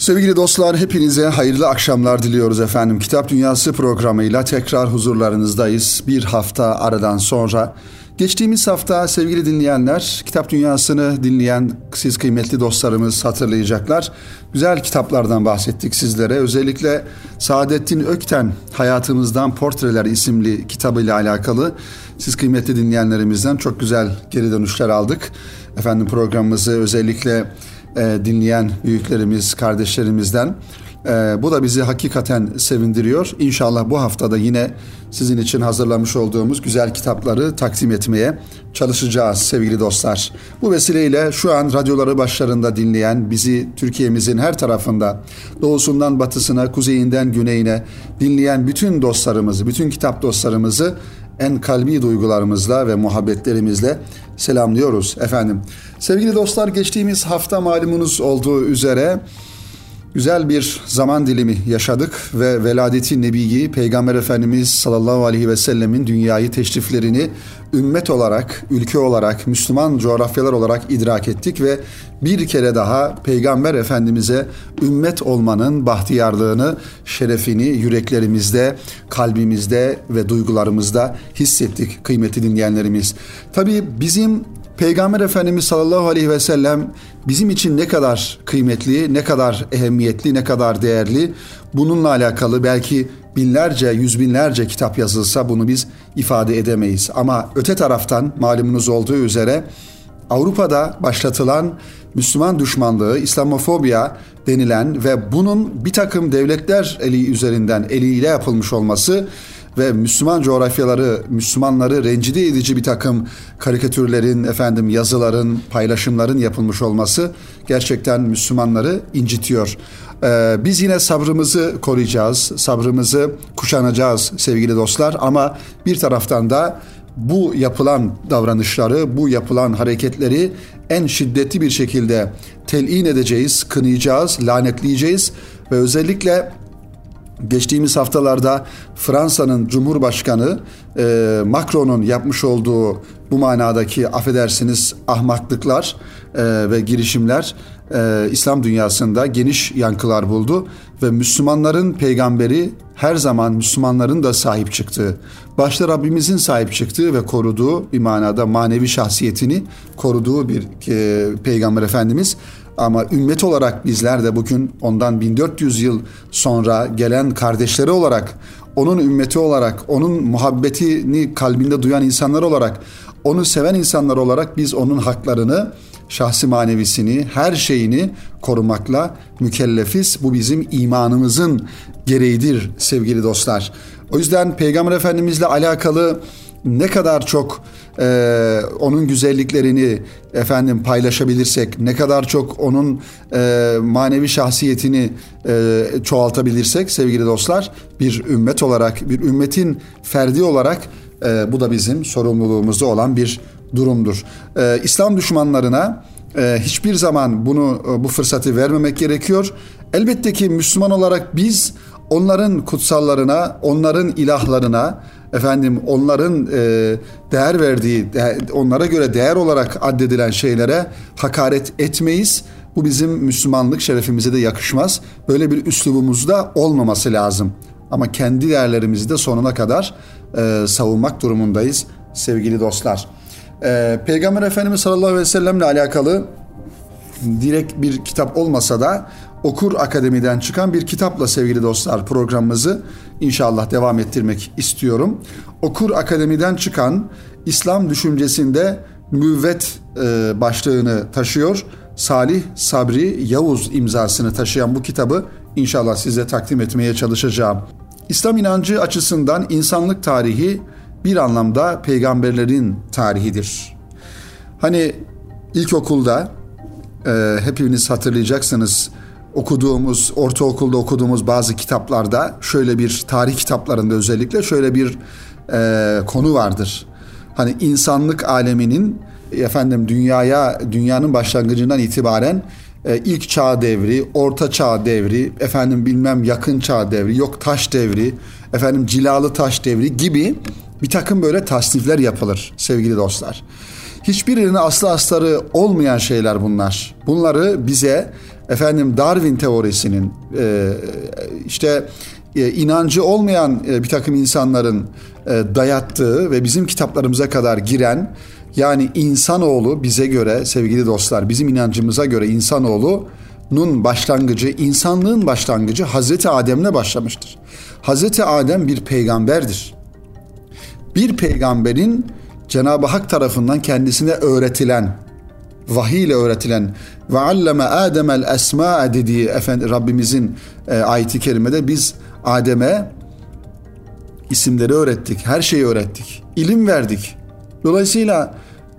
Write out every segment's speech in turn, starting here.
Sevgili dostlar hepinize hayırlı akşamlar diliyoruz efendim. Kitap Dünyası programıyla tekrar huzurlarınızdayız. Bir hafta aradan sonra. Geçtiğimiz hafta sevgili dinleyenler, Kitap Dünyası'nı dinleyen siz kıymetli dostlarımız hatırlayacaklar. Güzel kitaplardan bahsettik sizlere. Özellikle Saadettin Ökten Hayatımızdan Portreler isimli kitabıyla alakalı siz kıymetli dinleyenlerimizden çok güzel geri dönüşler aldık. Efendim programımızı özellikle e, dinleyen büyüklerimiz, kardeşlerimizden. E, bu da bizi hakikaten sevindiriyor. İnşallah bu haftada yine sizin için hazırlamış olduğumuz güzel kitapları takdim etmeye çalışacağız sevgili dostlar. Bu vesileyle şu an radyoları başlarında dinleyen, bizi Türkiye'mizin her tarafında, doğusundan batısına, kuzeyinden güneyine dinleyen bütün dostlarımızı, bütün kitap dostlarımızı en kalbi duygularımızla ve muhabbetlerimizle selamlıyoruz efendim. Sevgili dostlar geçtiğimiz hafta malumunuz olduğu üzere güzel bir zaman dilimi yaşadık ve veladeti nebiyi Peygamber Efendimiz sallallahu aleyhi ve sellemin dünyayı teşriflerini ümmet olarak, ülke olarak, Müslüman coğrafyalar olarak idrak ettik ve bir kere daha Peygamber Efendimiz'e ümmet olmanın bahtiyarlığını, şerefini yüreklerimizde, kalbimizde ve duygularımızda hissettik kıymeti dinleyenlerimiz. Tabii bizim Peygamber Efendimiz sallallahu aleyhi ve sellem bizim için ne kadar kıymetli, ne kadar ehemmiyetli, ne kadar değerli bununla alakalı belki binlerce, yüz binlerce kitap yazılsa bunu biz ifade edemeyiz. Ama öte taraftan malumunuz olduğu üzere Avrupa'da başlatılan Müslüman düşmanlığı, İslamofobya denilen ve bunun bir takım devletler eli üzerinden eliyle yapılmış olması ve Müslüman coğrafyaları, Müslümanları rencide edici bir takım karikatürlerin, efendim yazıların, paylaşımların yapılmış olması gerçekten Müslümanları incitiyor. Ee, biz yine sabrımızı koruyacağız, sabrımızı kuşanacağız sevgili dostlar ama bir taraftan da bu yapılan davranışları, bu yapılan hareketleri en şiddetli bir şekilde telin edeceğiz, kınayacağız, lanetleyeceğiz ve özellikle Geçtiğimiz haftalarda Fransa'nın Cumhurbaşkanı e, Macron'un yapmış olduğu bu manadaki affedersiniz ahmaklıklar e, ve girişimler e, İslam dünyasında geniş yankılar buldu ve Müslümanların peygamberi her zaman Müslümanların da sahip çıktığı, başta Rabbimizin sahip çıktığı ve koruduğu bir manada manevi şahsiyetini koruduğu bir e, peygamber efendimiz ama ümmet olarak bizler de bugün ondan 1400 yıl sonra gelen kardeşleri olarak, onun ümmeti olarak, onun muhabbetini kalbinde duyan insanlar olarak, onu seven insanlar olarak biz onun haklarını, şahsi manevisini, her şeyini korumakla mükellefiz. Bu bizim imanımızın gereğidir sevgili dostlar. O yüzden Peygamber Efendimizle alakalı ne kadar çok e, onun güzelliklerini efendim paylaşabilirsek, ne kadar çok onun e, manevi şahsiyetini e, çoğaltabilirsek sevgili dostlar, bir ümmet olarak, bir ümmetin ferdi olarak e, bu da bizim sorumluluğumuzda olan bir durumdur. E, İslam düşmanlarına e, hiçbir zaman bunu e, bu fırsatı vermemek gerekiyor. Elbette ki Müslüman olarak biz onların kutsallarına, onların ilahlarına, efendim onların e, değer verdiği, onlara göre değer olarak addedilen şeylere hakaret etmeyiz. Bu bizim Müslümanlık şerefimize de yakışmaz. Böyle bir üslubumuz da olmaması lazım. Ama kendi değerlerimizi de sonuna kadar e, savunmak durumundayız sevgili dostlar. E, Peygamber Efendimiz sallallahu aleyhi ve sellemle alakalı direkt bir kitap olmasa da Okur Akademi'den çıkan bir kitapla sevgili dostlar programımızı inşallah devam ettirmek istiyorum. Okur Akademi'den çıkan İslam düşüncesinde müvvet e, başlığını taşıyor. Salih Sabri Yavuz imzasını taşıyan bu kitabı inşallah size takdim etmeye çalışacağım. İslam inancı açısından insanlık tarihi bir anlamda peygamberlerin tarihidir. Hani ilkokulda e, hepiniz hatırlayacaksınız okuduğumuz, ortaokulda okuduğumuz bazı kitaplarda şöyle bir tarih kitaplarında özellikle şöyle bir e, konu vardır. Hani insanlık aleminin efendim dünyaya dünyanın başlangıcından itibaren e, ilk çağ devri, orta çağ devri, efendim bilmem yakın çağ devri, yok taş devri, efendim cilalı taş devri gibi bir takım böyle tasnifler yapılır sevgili dostlar. Hiçbirinin aslı astarı olmayan şeyler bunlar. Bunları bize efendim Darwin teorisinin e, işte e, inancı olmayan e, bir takım insanların e, dayattığı ve bizim kitaplarımıza kadar giren yani insanoğlu bize göre sevgili dostlar bizim inancımıza göre insanoğlu'nun başlangıcı, insanlığın başlangıcı Hazreti Adem'le başlamıştır. Hazreti Adem bir peygamberdir. Bir peygamberin Cenab-ı Hak tarafından kendisine öğretilen, vahiy ile öğretilen ve alleme Adem'el esma dediği efendim Rabbimizin e, ayeti kerimede biz Adem'e isimleri öğrettik, her şeyi öğrettik, ilim verdik. Dolayısıyla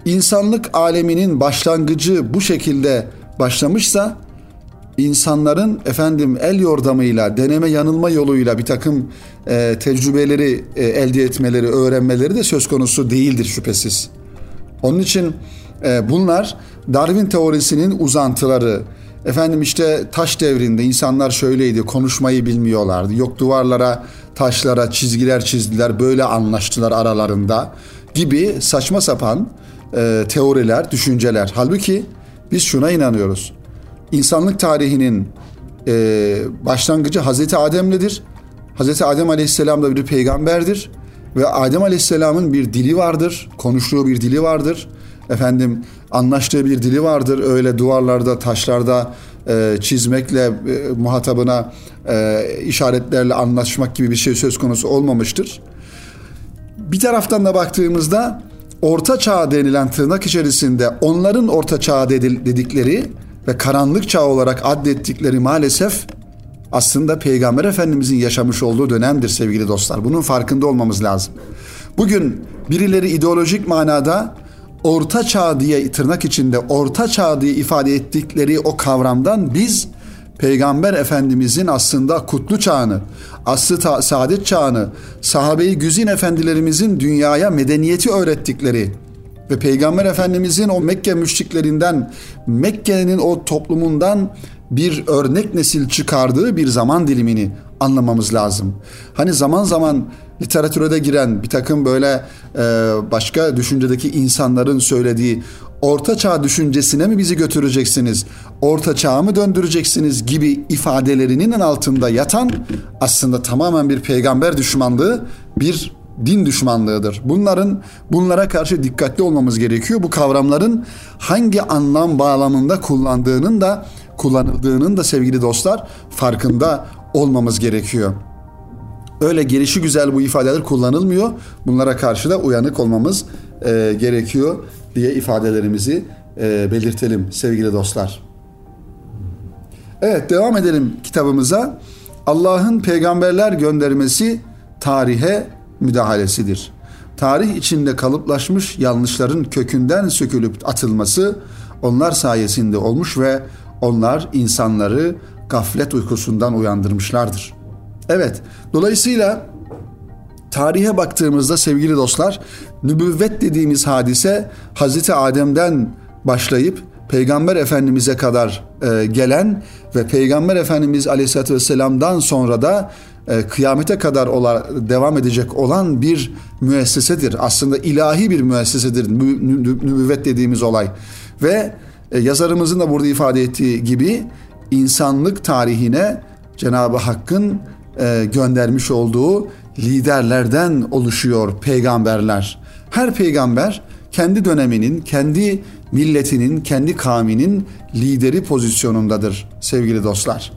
insanlık aleminin başlangıcı bu şekilde başlamışsa insanların efendim el yordamıyla, deneme yanılma yoluyla bir takım e, tecrübeleri e, elde etmeleri, öğrenmeleri de söz konusu değildir şüphesiz. Onun için e, bunlar Darwin teorisinin uzantıları. Efendim işte taş devrinde insanlar şöyleydi, konuşmayı bilmiyorlardı. Yok duvarlara, taşlara çizgiler çizdiler, böyle anlaştılar aralarında gibi saçma sapan e, teoriler, düşünceler. Halbuki biz şuna inanıyoruz. İnsanlık tarihinin e, başlangıcı Hazreti Adem'ledir. Hazreti Adem Aleyhisselam da bir peygamberdir ve Adem Aleyhisselam'ın bir dili vardır, konuştuğu bir dili vardır. Efendim anlaştığı bir dili vardır. Öyle duvarlarda, taşlarda e, çizmekle e, muhatabına e, işaretlerle anlaşmak gibi bir şey söz konusu olmamıştır. Bir taraftan da baktığımızda orta çağ denilen tırnak içerisinde onların orta çağ dedikleri ve karanlık çağ olarak addettikleri maalesef aslında Peygamber Efendimizin yaşamış olduğu dönemdir sevgili dostlar. Bunun farkında olmamız lazım. Bugün birileri ideolojik manada orta çağ diye tırnak içinde orta çağ diye ifade ettikleri o kavramdan biz Peygamber Efendimizin aslında kutlu çağını, aslı ta- saadet çağını, sahabeyi güzin efendilerimizin dünyaya medeniyeti öğrettikleri ve Peygamber Efendimizin o Mekke müşriklerinden, Mekke'nin o toplumundan bir örnek nesil çıkardığı bir zaman dilimini anlamamız lazım. Hani zaman zaman literatüre de giren bir takım böyle e, başka düşüncedeki insanların söylediği orta çağ düşüncesine mi bizi götüreceksiniz? Orta çağı mı döndüreceksiniz gibi ifadelerinin altında yatan aslında tamamen bir peygamber düşmanlığı, bir din düşmanlığıdır. Bunların bunlara karşı dikkatli olmamız gerekiyor. Bu kavramların hangi anlam bağlamında kullandığının da kullanıldığının da sevgili dostlar farkında olmamız gerekiyor. Öyle gelişi güzel bu ifadeler kullanılmıyor. Bunlara karşı da uyanık olmamız e, gerekiyor diye ifadelerimizi e, belirtelim sevgili dostlar. Evet devam edelim kitabımıza. Allah'ın peygamberler göndermesi tarihe müdahalesidir. Tarih içinde kalıplaşmış yanlışların kökünden sökülüp atılması onlar sayesinde olmuş ve onlar insanları gaflet uykusundan uyandırmışlardır. Evet, dolayısıyla tarihe baktığımızda sevgili dostlar, nübüvvet dediğimiz hadise Hazreti Adem'den başlayıp Peygamber Efendimiz'e kadar e, gelen ve Peygamber Efendimiz Aleyhisselatü Vesselam'dan sonra da e, kıyamete kadar ola, devam edecek olan bir müessesedir. Aslında ilahi bir müessesedir nübüvvet dediğimiz olay. Ve e, yazarımızın da burada ifade ettiği gibi insanlık tarihine Cenab-ı Hakk'ın e, göndermiş olduğu liderlerden oluşuyor peygamberler. Her peygamber kendi döneminin, kendi milletinin, kendi kavminin lideri pozisyonundadır sevgili dostlar.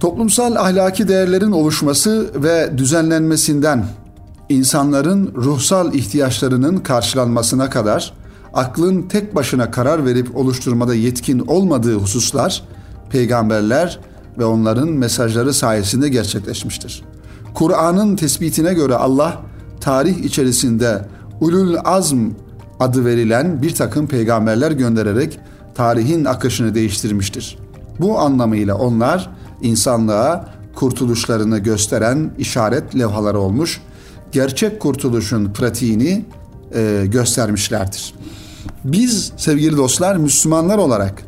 Toplumsal ahlaki değerlerin oluşması ve düzenlenmesinden insanların ruhsal ihtiyaçlarının karşılanmasına kadar aklın tek başına karar verip oluşturmada yetkin olmadığı hususlar peygamberler ve onların mesajları sayesinde gerçekleşmiştir. Kur'an'ın tespitine göre Allah tarih içerisinde ulul azm adı verilen bir takım peygamberler göndererek tarihin akışını değiştirmiştir. Bu anlamıyla onlar insanlığa kurtuluşlarını gösteren işaret levhaları olmuş, gerçek kurtuluşun pratiğini e, göstermişlerdir. Biz sevgili dostlar Müslümanlar olarak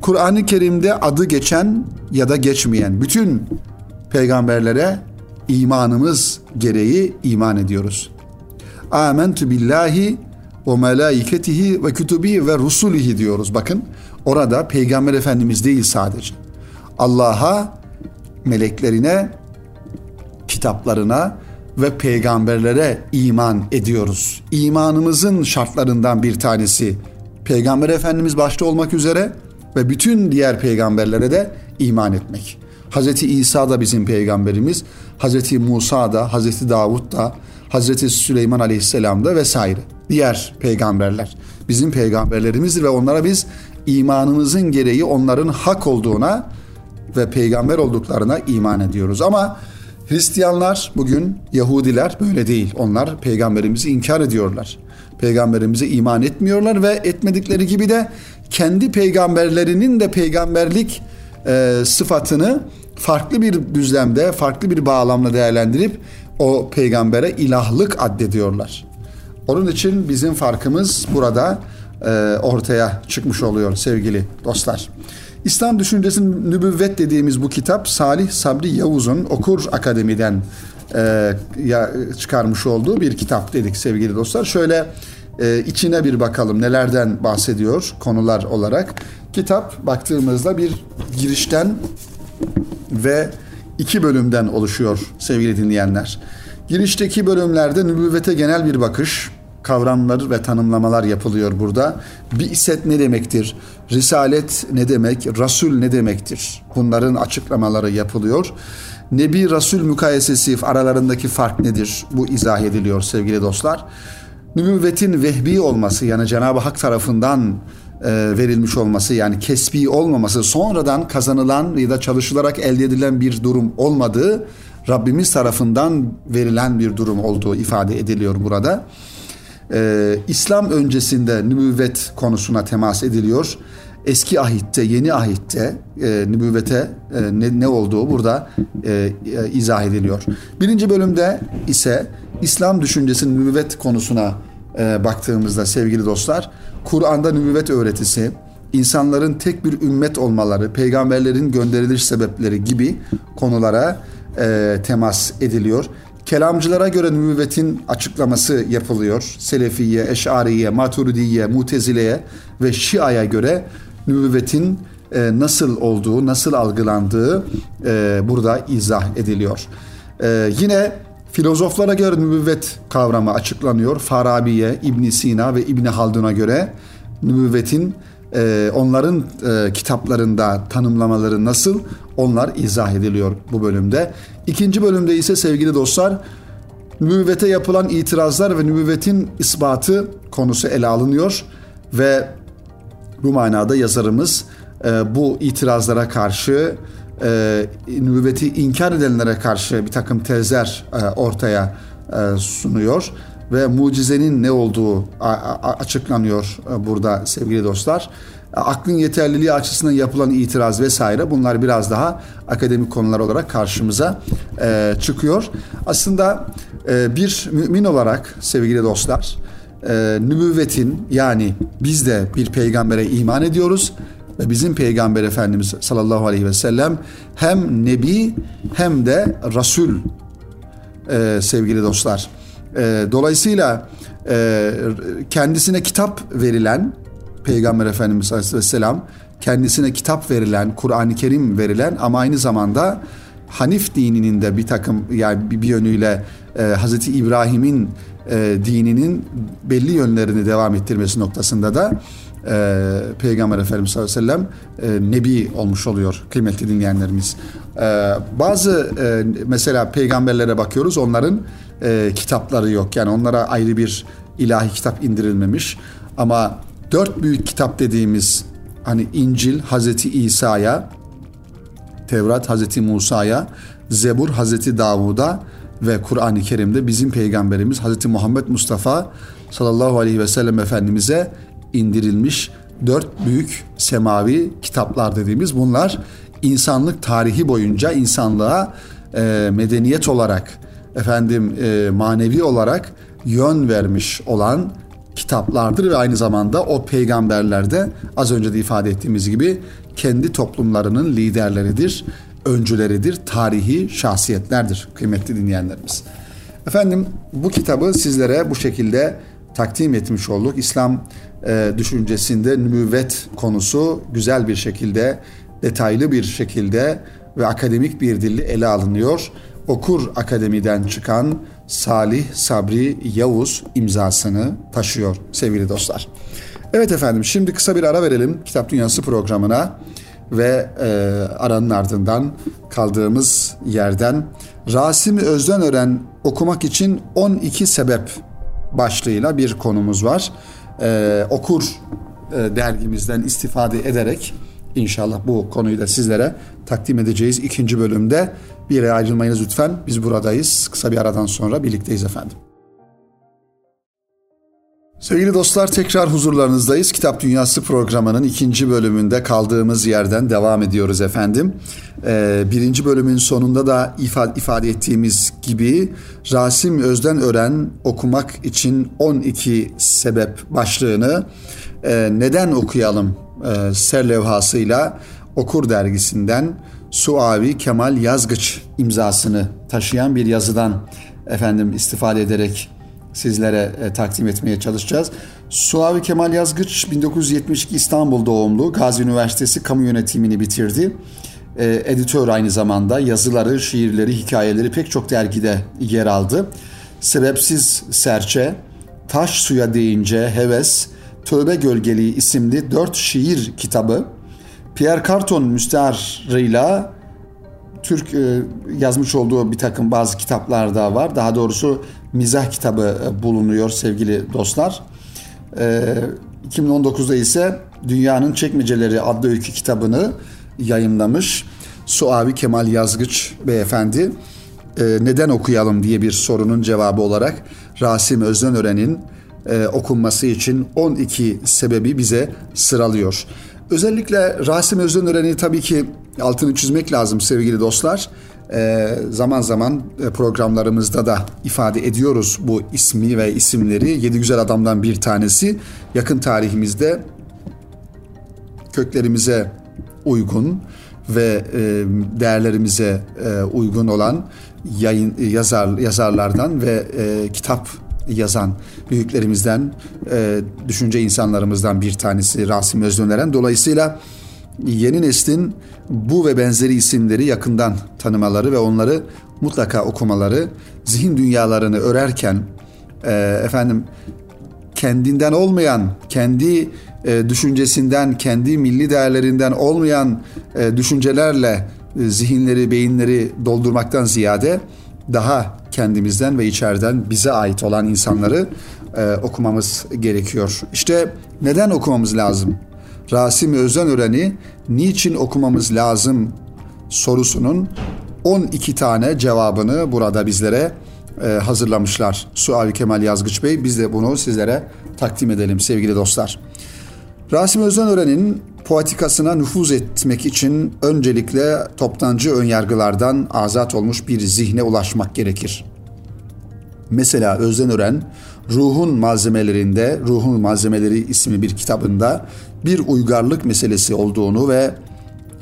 Kur'an-ı Kerim'de adı geçen ya da geçmeyen bütün peygamberlere imanımız gereği iman ediyoruz. Amentu billahi ve melaiketihi ve kütübi ve rusulihi diyoruz. Bakın Orada Peygamber Efendimiz değil sadece. Allah'a, meleklerine, kitaplarına ve peygamberlere iman ediyoruz. İmanımızın şartlarından bir tanesi Peygamber Efendimiz başta olmak üzere ve bütün diğer peygamberlere de iman etmek. Hazreti İsa da bizim peygamberimiz, Hazreti Musa da, Hazreti Davud da, Hazreti Süleyman Aleyhisselam da vesaire. Diğer peygamberler bizim peygamberlerimizdir ve onlara biz imanımızın gereği onların hak olduğuna ve peygamber olduklarına iman ediyoruz. Ama Hristiyanlar bugün Yahudiler böyle değil. Onlar peygamberimizi inkar ediyorlar. Peygamberimize iman etmiyorlar ve etmedikleri gibi de kendi peygamberlerinin de peygamberlik e, sıfatını farklı bir düzlemde, farklı bir bağlamla değerlendirip o peygambere ilahlık addediyorlar. Onun için bizim farkımız burada e, ortaya çıkmış oluyor sevgili dostlar. İslam Düşüncesi'nin Nübüvvet dediğimiz bu kitap Salih Sabri Yavuz'un Okur Akademi'den e, ya, çıkarmış olduğu bir kitap dedik sevgili dostlar. Şöyle e, içine bir bakalım nelerden bahsediyor konular olarak. Kitap baktığımızda bir girişten ve iki bölümden oluşuyor sevgili dinleyenler. Girişteki bölümlerde nübüvvete genel bir bakış, kavramlar ve tanımlamalar yapılıyor burada. Bi'set ne demektir? Risalet ne demek? Rasul ne demektir? Bunların açıklamaları yapılıyor. Nebi Rasul mukayesesi aralarındaki fark nedir? Bu izah ediliyor sevgili dostlar. Nübüvvetin vehbi olması yani Cenab-ı Hak tarafından e, verilmiş olması yani kesbi olmaması sonradan kazanılan ya da çalışılarak elde edilen bir durum olmadığı Rabbimiz tarafından verilen bir durum olduğu ifade ediliyor burada. Ee, İslam öncesinde nübüvvet konusuna temas ediliyor. Eski ahitte, yeni ahitte e, nübüvvete e, ne, ne olduğu burada e, e, izah ediliyor. Birinci bölümde ise İslam düşüncesinin nübüvvet konusuna e, baktığımızda sevgili dostlar, Kur'an'da nübüvvet öğretisi, insanların tek bir ümmet olmaları, peygamberlerin gönderiliş sebepleri gibi konulara e, temas ediliyor. Kelamcılara göre nübüvvetin açıklaması yapılıyor. Selefiye, Eş'ariye, Maturidiye, Mutezile'ye ve Şia'ya göre nübüvvetin e, nasıl olduğu, nasıl algılandığı e, burada izah ediliyor. E, yine filozoflara göre nübüvvet kavramı açıklanıyor. Farabiye, İbn Sina ve İbn Haldun'a göre nübüvvetin e, onların e, kitaplarında tanımlamaları nasıl onlar izah ediliyor bu bölümde. İkinci bölümde ise sevgili dostlar nübüvvete yapılan itirazlar ve nübüvvetin ispatı konusu ele alınıyor ve bu manada yazarımız e, bu itirazlara karşı e, nübüvveti inkar edenlere karşı bir takım tezler e, ortaya e, sunuyor ve mucizenin ne olduğu açıklanıyor e, burada sevgili dostlar. Aklın yeterliliği açısından yapılan itiraz vesaire bunlar biraz daha akademik konular olarak karşımıza e, çıkıyor. Aslında e, bir mümin olarak sevgili dostlar nübüvvetin yani biz de bir peygambere iman ediyoruz ve bizim peygamber efendimiz sallallahu aleyhi ve sellem hem nebi hem de rasul sevgili dostlar. E, dolayısıyla e, kendisine kitap verilen Peygamber Efendimiz Aleyhisselam kendisine kitap verilen, Kur'an-ı Kerim verilen ama aynı zamanda Hanif dininin de bir takım yani bir, yönüyle e, Hazreti İbrahim'in e, dininin belli yönlerini devam ettirmesi noktasında da e, Peygamber Efendimiz sallallahu e, nebi olmuş oluyor kıymetli dinleyenlerimiz. E, bazı e, mesela peygamberlere bakıyoruz onların e, kitapları yok. Yani onlara ayrı bir ilahi kitap indirilmemiş. Ama dört büyük kitap dediğimiz hani İncil Hazreti İsa'ya, Tevrat Hazreti Musa'ya, Zebur Hazreti Davud'a ve Kur'an-ı Kerim'de bizim peygamberimiz Hazreti Muhammed Mustafa sallallahu aleyhi ve sellem Efendimiz'e indirilmiş dört büyük semavi kitaplar dediğimiz bunlar insanlık tarihi boyunca insanlığa e, medeniyet olarak efendim e, manevi olarak yön vermiş olan kitaplardır ve aynı zamanda o peygamberler de az önce de ifade ettiğimiz gibi kendi toplumlarının liderleridir, öncüleridir, tarihi şahsiyetlerdir kıymetli dinleyenlerimiz. Efendim bu kitabı sizlere bu şekilde takdim etmiş olduk. İslam e, düşüncesinde nübüvvet konusu güzel bir şekilde, detaylı bir şekilde ve akademik bir dille ele alınıyor. Okur Akademi'den çıkan Salih Sabri Yavuz imzasını taşıyor sevgili dostlar. Evet efendim şimdi kısa bir ara verelim Kitap Dünyası programına ve e, aranın ardından kaldığımız yerden Rasim Özden Ören okumak için 12 sebep başlığıyla bir konumuz var. E, okur e, dergimizden istifade ederek inşallah bu konuyu da sizlere takdim edeceğiz ikinci bölümde. Bir ayrılmayınız lütfen. Biz buradayız. Kısa bir aradan sonra birlikteyiz efendim. Sevgili dostlar tekrar huzurlarınızdayız. Kitap Dünyası programının ikinci bölümünde kaldığımız yerden devam ediyoruz efendim. Ee, birinci bölümün sonunda da ifade, ifade ettiğimiz gibi Rasim Özden Ören okumak için 12 sebep başlığını e, neden okuyalım e, serlevhasıyla Okur dergisinden Suavi Kemal Yazgıç imzasını taşıyan bir yazıdan efendim istifade ederek sizlere e, takdim etmeye çalışacağız. Suavi Kemal Yazgıç 1972 İstanbul doğumlu Gazi Üniversitesi Kamu Yönetimini bitirdi. E, editör aynı zamanda yazıları, şiirleri, hikayeleri pek çok dergide yer aldı. Sebepsiz Serçe, Taş Suya Deyince Heves, Tövbe Gölgeliği isimli dört şiir kitabı Pierre Carton müstearıyla Türk e, yazmış olduğu bir takım bazı kitaplar da var. Daha doğrusu mizah kitabı e, bulunuyor sevgili dostlar. 2019'da e, ise Dünyanın Çekmeceleri adlı öykü kitabını yayınlamış. Suavi Kemal Yazgıç beyefendi neden okuyalım diye bir sorunun cevabı olarak Rasim Özdenören'in okunması için 12 sebebi bize sıralıyor. Özellikle Rasim Özdenören'i tabii ki altını çizmek lazım sevgili dostlar. Ee, zaman zaman e, programlarımızda da ifade ediyoruz bu ismi ve isimleri. Yedi Güzel Adam'dan bir tanesi. Yakın tarihimizde köklerimize uygun ve e, değerlerimize e, uygun olan yayın yazar yazarlardan ve e, kitap yazan büyüklerimizden, e, düşünce insanlarımızdan bir tanesi Rasim Özdöneren. Dolayısıyla yeni neslin bu ve benzeri isimleri yakından tanımaları ve onları mutlaka okumaları, zihin dünyalarını örerken e, efendim kendinden olmayan, kendi e, düşüncesinden, kendi milli değerlerinden olmayan düşüncelerle zihinleri, beyinleri doldurmaktan ziyade daha kendimizden ve içeriden bize ait olan insanları e, okumamız gerekiyor. İşte neden okumamız lazım? Rasim Özenören'i niçin okumamız lazım sorusunun 12 tane cevabını burada bizlere e, hazırlamışlar. Suavi Kemal Yazgıç Bey biz de bunu sizlere takdim edelim sevgili dostlar. Rasim Özenören'in poetikasına nüfuz etmek için öncelikle toptancı önyargılardan azat olmuş bir zihne ulaşmak gerekir. Mesela Özden Ören, Ruhun Malzemelerinde, Ruhun Malzemeleri ismi bir kitabında bir uygarlık meselesi olduğunu ve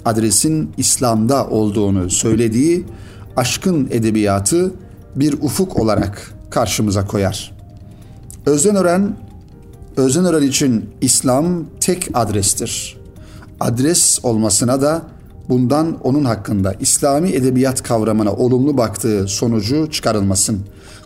adresin İslam'da olduğunu söylediği aşkın edebiyatı bir ufuk olarak karşımıza koyar. Özden Ören, Özden Ören için İslam tek adrestir adres olmasına da bundan onun hakkında İslami edebiyat kavramına olumlu baktığı sonucu çıkarılmasın.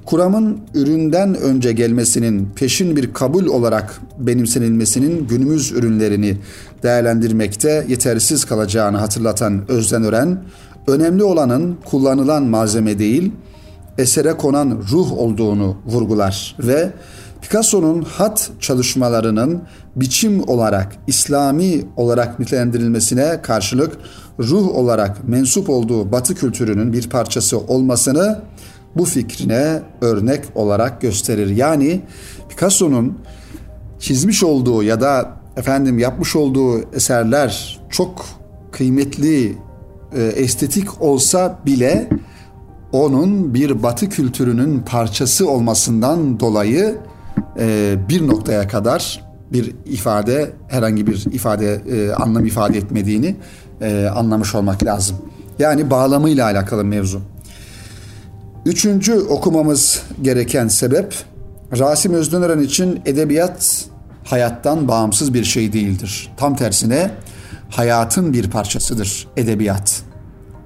Kuramın üründen önce gelmesinin peşin bir kabul olarak benimsenilmesinin günümüz ürünlerini değerlendirmekte yetersiz kalacağını hatırlatan Özden Ören, önemli olanın kullanılan malzeme değil, esere konan ruh olduğunu vurgular ve Picasso'nun hat çalışmalarının biçim olarak İslami olarak nitelendirilmesine karşılık ruh olarak mensup olduğu Batı kültürünün bir parçası olmasını bu fikrine örnek olarak gösterir. Yani Picasso'nun çizmiş olduğu ya da efendim yapmış olduğu eserler çok kıymetli, e, estetik olsa bile onun bir Batı kültürünün parçası olmasından dolayı e, bir noktaya kadar bir ifade herhangi bir ifade e, anlam ifade etmediğini e, anlamış olmak lazım. Yani bağlamıyla alakalı mevzu. Üçüncü okumamız gereken sebep Rasim Özdönören için edebiyat hayattan bağımsız bir şey değildir. Tam tersine hayatın bir parçasıdır edebiyat.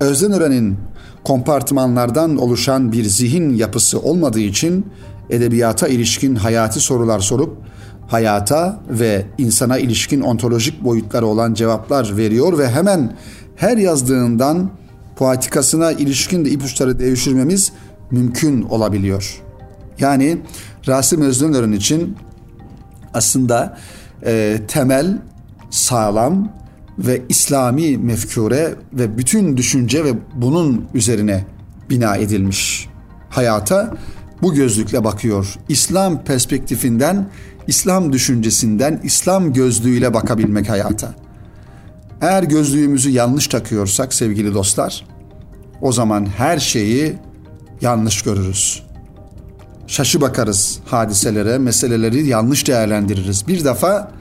Özdönören'in kompartımanlardan oluşan bir zihin yapısı olmadığı için edebiyata ilişkin hayati sorular sorup hayata ve insana ilişkin ontolojik boyutları olan cevaplar veriyor ve hemen her yazdığından poetikasına ilişkin de ipuçları devşirmemiz mümkün olabiliyor. Yani Rasim Özdönör'ün için aslında e, temel, sağlam ve İslami mefkure ve bütün düşünce ve bunun üzerine bina edilmiş hayata bu gözlükle bakıyor. İslam perspektifinden, İslam düşüncesinden, İslam gözlüğüyle bakabilmek hayata. Eğer gözlüğümüzü yanlış takıyorsak sevgili dostlar, o zaman her şeyi yanlış görürüz. Şaşı bakarız hadiselere, meseleleri yanlış değerlendiririz. Bir defa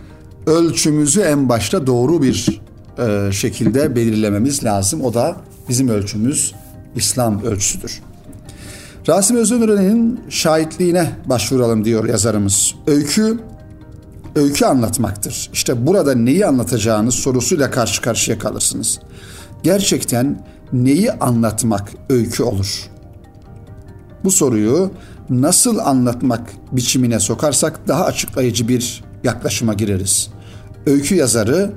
ölçümüzü en başta doğru bir e, şekilde belirlememiz lazım. O da bizim ölçümüz İslam ölçüsüdür. Rasim Özönören'in şahitliğine başvuralım diyor yazarımız. Öykü, öykü anlatmaktır. İşte burada neyi anlatacağınız sorusuyla karşı karşıya kalırsınız. Gerçekten neyi anlatmak öykü olur? Bu soruyu nasıl anlatmak biçimine sokarsak daha açıklayıcı bir yaklaşıma gireriz. Öykü yazarı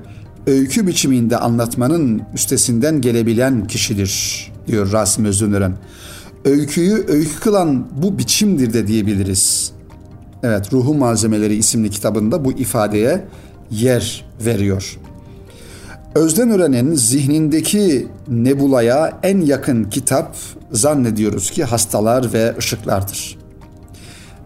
öykü biçiminde anlatmanın üstesinden gelebilen kişidir diyor Rasim Özünören. Öyküyü öykü kılan bu biçimdir de diyebiliriz. Evet, Ruhun Malzemeleri isimli kitabında bu ifadeye yer veriyor. Özden Ören'in zihnindeki nebulaya en yakın kitap zannediyoruz ki Hastalar ve Işıklardır.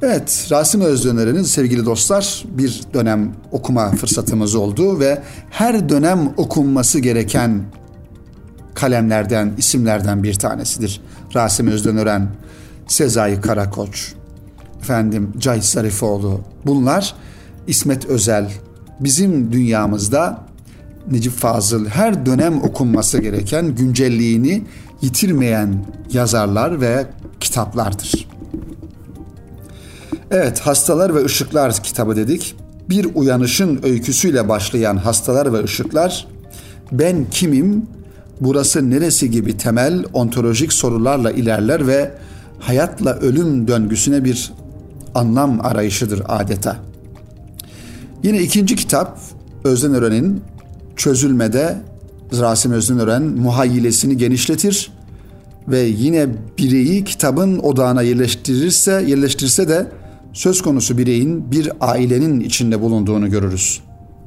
Evet, Rasim Özdöner'in sevgili dostlar bir dönem okuma fırsatımız oldu ve her dönem okunması gereken kalemlerden, isimlerden bir tanesidir. Rasim Özdönören, Sezai Karakoç, efendim Cahit Zarifoğlu. Bunlar İsmet Özel, bizim dünyamızda Necip Fazıl her dönem okunması gereken güncelliğini yitirmeyen yazarlar ve kitaplardır. Evet, Hastalar ve Işıklar kitabı dedik. Bir uyanışın öyküsüyle başlayan Hastalar ve Işıklar, ben kimim, burası neresi gibi temel ontolojik sorularla ilerler ve hayatla ölüm döngüsüne bir anlam arayışıdır adeta. Yine ikinci kitap Özden Ören'in çözülmede Rasim Özden Ören muhayyilesini genişletir ve yine bireyi kitabın odağına yerleştirirse yerleştirse de söz konusu bireyin bir ailenin içinde bulunduğunu görürüz.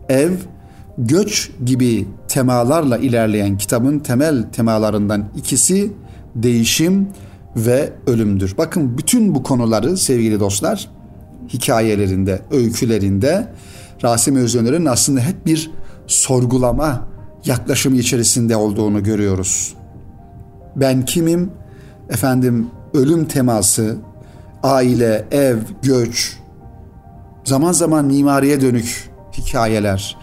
Ev, göç gibi temalarla ilerleyen kitabın temel temalarından ikisi değişim ve ölümdür. Bakın bütün bu konuları sevgili dostlar hikayelerinde, öykülerinde Rasim Özöner'in aslında hep bir sorgulama yaklaşımı içerisinde olduğunu görüyoruz. Ben kimim? Efendim ölüm teması, aile, ev, göç, zaman zaman mimariye dönük hikayeler,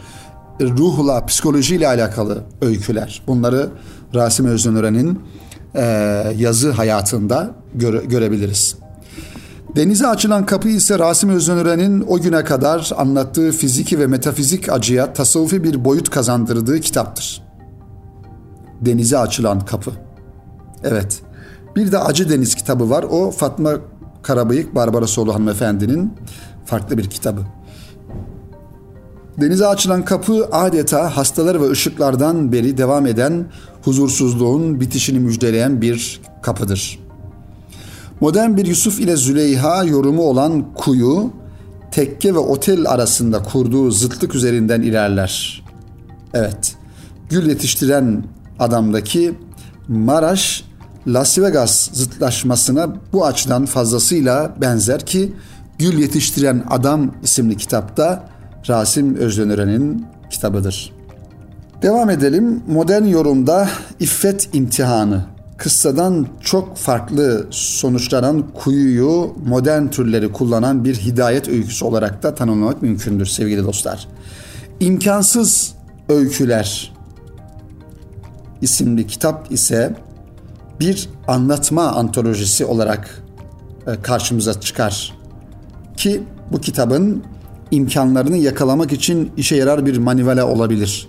ruhla, psikolojiyle alakalı öyküler. Bunları Rasim Özdönören'in e, yazı hayatında göre, görebiliriz. Denize açılan kapı ise Rasim Özdönören'in o güne kadar anlattığı fiziki ve metafizik acıya tasavvufi bir boyut kazandırdığı kitaptır. Denize açılan kapı. Evet. Bir de Acı Deniz kitabı var. O Fatma Karabıyık Barbarasoğlu hanımefendinin farklı bir kitabı. Denize açılan kapı adeta hastalar ve ışıklardan beri devam eden huzursuzluğun bitişini müjdeleyen bir kapıdır. Modern bir Yusuf ile Züleyha yorumu olan kuyu, tekke ve otel arasında kurduğu zıtlık üzerinden ilerler. Evet, gül yetiştiren adamdaki Maraş Las Vegas zıtlaşmasına bu açıdan fazlasıyla benzer ki Gül Yetiştiren Adam isimli kitapta Rasim Özdönören'in kitabıdır. Devam edelim. Modern yorumda İffet imtihanı kıssadan çok farklı sonuçlanan kuyuyu modern türleri kullanan bir hidayet öyküsü olarak da tanımlamak mümkündür sevgili dostlar. İmkansız Öyküler isimli kitap ise bir anlatma antolojisi olarak e, karşımıza çıkar. ki bu kitabın imkanlarını yakalamak için işe yarar bir manivela olabilir.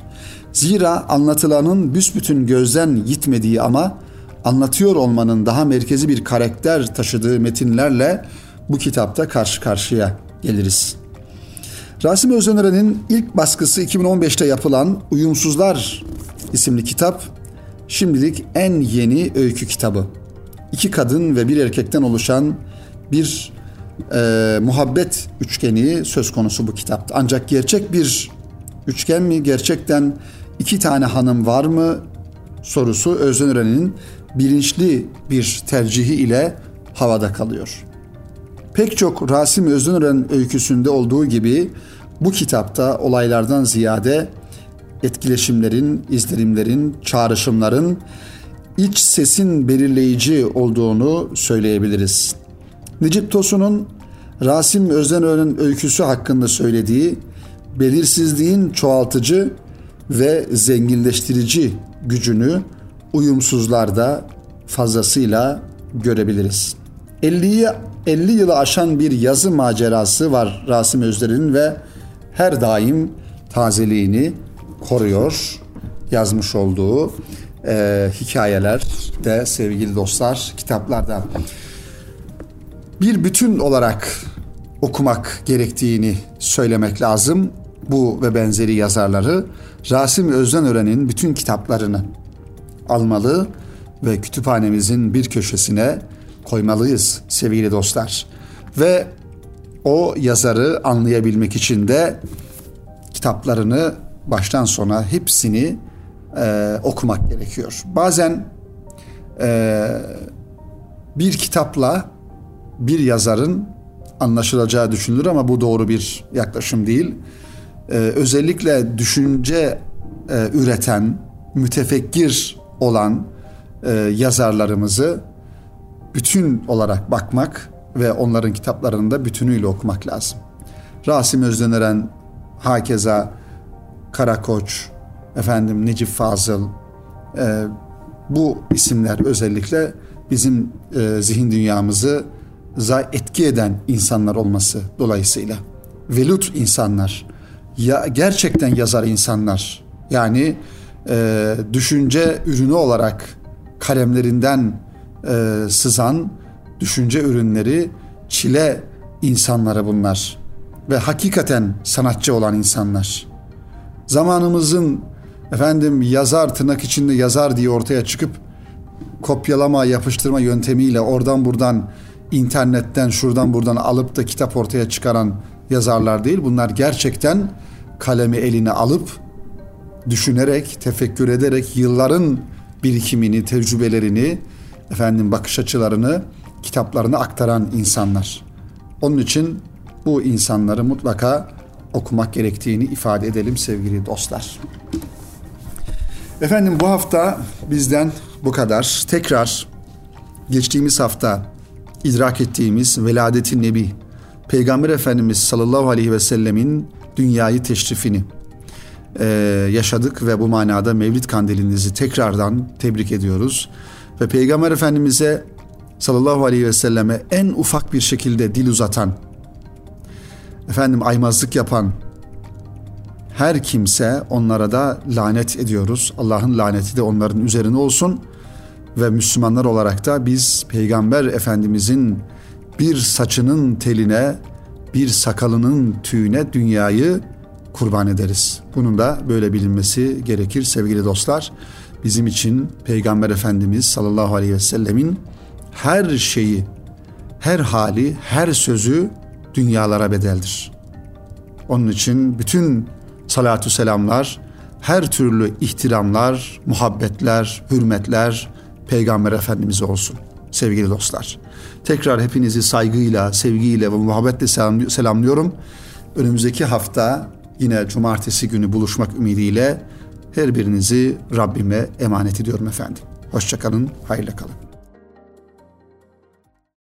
Zira anlatılanın büsbütün gözden gitmediği ama anlatıyor olmanın daha merkezi bir karakter taşıdığı metinlerle bu kitapta karşı karşıya geliriz. Rasim Özdener'in ilk baskısı 2015'te yapılan Uyumsuzlar isimli kitap şimdilik en yeni öykü kitabı. İki kadın ve bir erkekten oluşan bir e, muhabbet üçgeni söz konusu bu kitapta. Ancak gerçek bir üçgen mi, gerçekten iki tane hanım var mı sorusu Özden bilinçli bir tercihi ile havada kalıyor. Pek çok Rasim Özden öyküsünde olduğu gibi bu kitapta olaylardan ziyade etkileşimlerin, izlenimlerin, çağrışımların iç sesin belirleyici olduğunu söyleyebiliriz. Necip Tosun'un Rasim Özdenören'in öyküsü hakkında söylediği belirsizliğin çoğaltıcı ve zenginleştirici gücünü uyumsuzlarda fazlasıyla görebiliriz. 50'yi 50 yılı aşan bir yazı macerası var Rasim Özder'in ve her daim tazeliğini koruyor. Yazmış olduğu e, hikayeler de sevgili dostlar kitaplarda bir bütün olarak okumak gerektiğini söylemek lazım. Bu ve benzeri yazarları Rasim Özdenören'in bütün kitaplarını almalı ve kütüphanemizin bir köşesine koymalıyız sevgili dostlar. Ve o yazarı anlayabilmek için de kitaplarını baştan sona hepsini e, okumak gerekiyor. Bazen e, bir kitapla bir yazarın anlaşılacağı düşünülür ama bu doğru bir yaklaşım değil. Ee, özellikle düşünce e, üreten, mütefekkir olan e, yazarlarımızı bütün olarak bakmak ve onların kitaplarını da bütünüyle okumak lazım. Rasim Özdeneren, hakeza Karakoç, efendim Necip Fazıl, e, bu isimler özellikle bizim e, zihin dünyamızı etki eden insanlar olması dolayısıyla. Velut insanlar, ya gerçekten yazar insanlar. Yani e, düşünce ürünü olarak kalemlerinden e, sızan düşünce ürünleri çile insanları bunlar ve hakikaten sanatçı olan insanlar. Zamanımızın efendim yazar tırnak içinde yazar diye ortaya çıkıp kopyalama yapıştırma yöntemiyle oradan buradan internetten şuradan buradan alıp da kitap ortaya çıkaran yazarlar değil. Bunlar gerçekten kalemi eline alıp düşünerek, tefekkür ederek yılların birikimini, tecrübelerini, efendim bakış açılarını kitaplarına aktaran insanlar. Onun için bu insanları mutlaka okumak gerektiğini ifade edelim sevgili dostlar. Efendim bu hafta bizden bu kadar. Tekrar geçtiğimiz hafta idrak ettiğimiz veladeti nebi, Peygamber Efendimiz sallallahu aleyhi ve sellemin dünyayı teşrifini e, yaşadık ve bu manada Mevlid Kandilinizi tekrardan tebrik ediyoruz. Ve Peygamber Efendimiz'e sallallahu aleyhi ve selleme en ufak bir şekilde dil uzatan, efendim aymazlık yapan her kimse onlara da lanet ediyoruz. Allah'ın laneti de onların üzerine olsun.'' Ve Müslümanlar olarak da biz Peygamber Efendimizin bir saçının teline, bir sakalının tüyüne dünyayı kurban ederiz. Bunun da böyle bilinmesi gerekir sevgili dostlar. Bizim için Peygamber Efendimiz sallallahu aleyhi ve sellemin her şeyi, her hali, her sözü dünyalara bedeldir. Onun için bütün salatu selamlar, her türlü ihtiramlar, muhabbetler, hürmetler, Peygamber Efendimiz olsun sevgili dostlar. Tekrar hepinizi saygıyla, sevgiyle ve muhabbetle selamlıyorum. Önümüzdeki hafta yine cumartesi günü buluşmak ümidiyle her birinizi Rabbime emanet ediyorum efendim. Hoşçakalın, hayırlı kalın.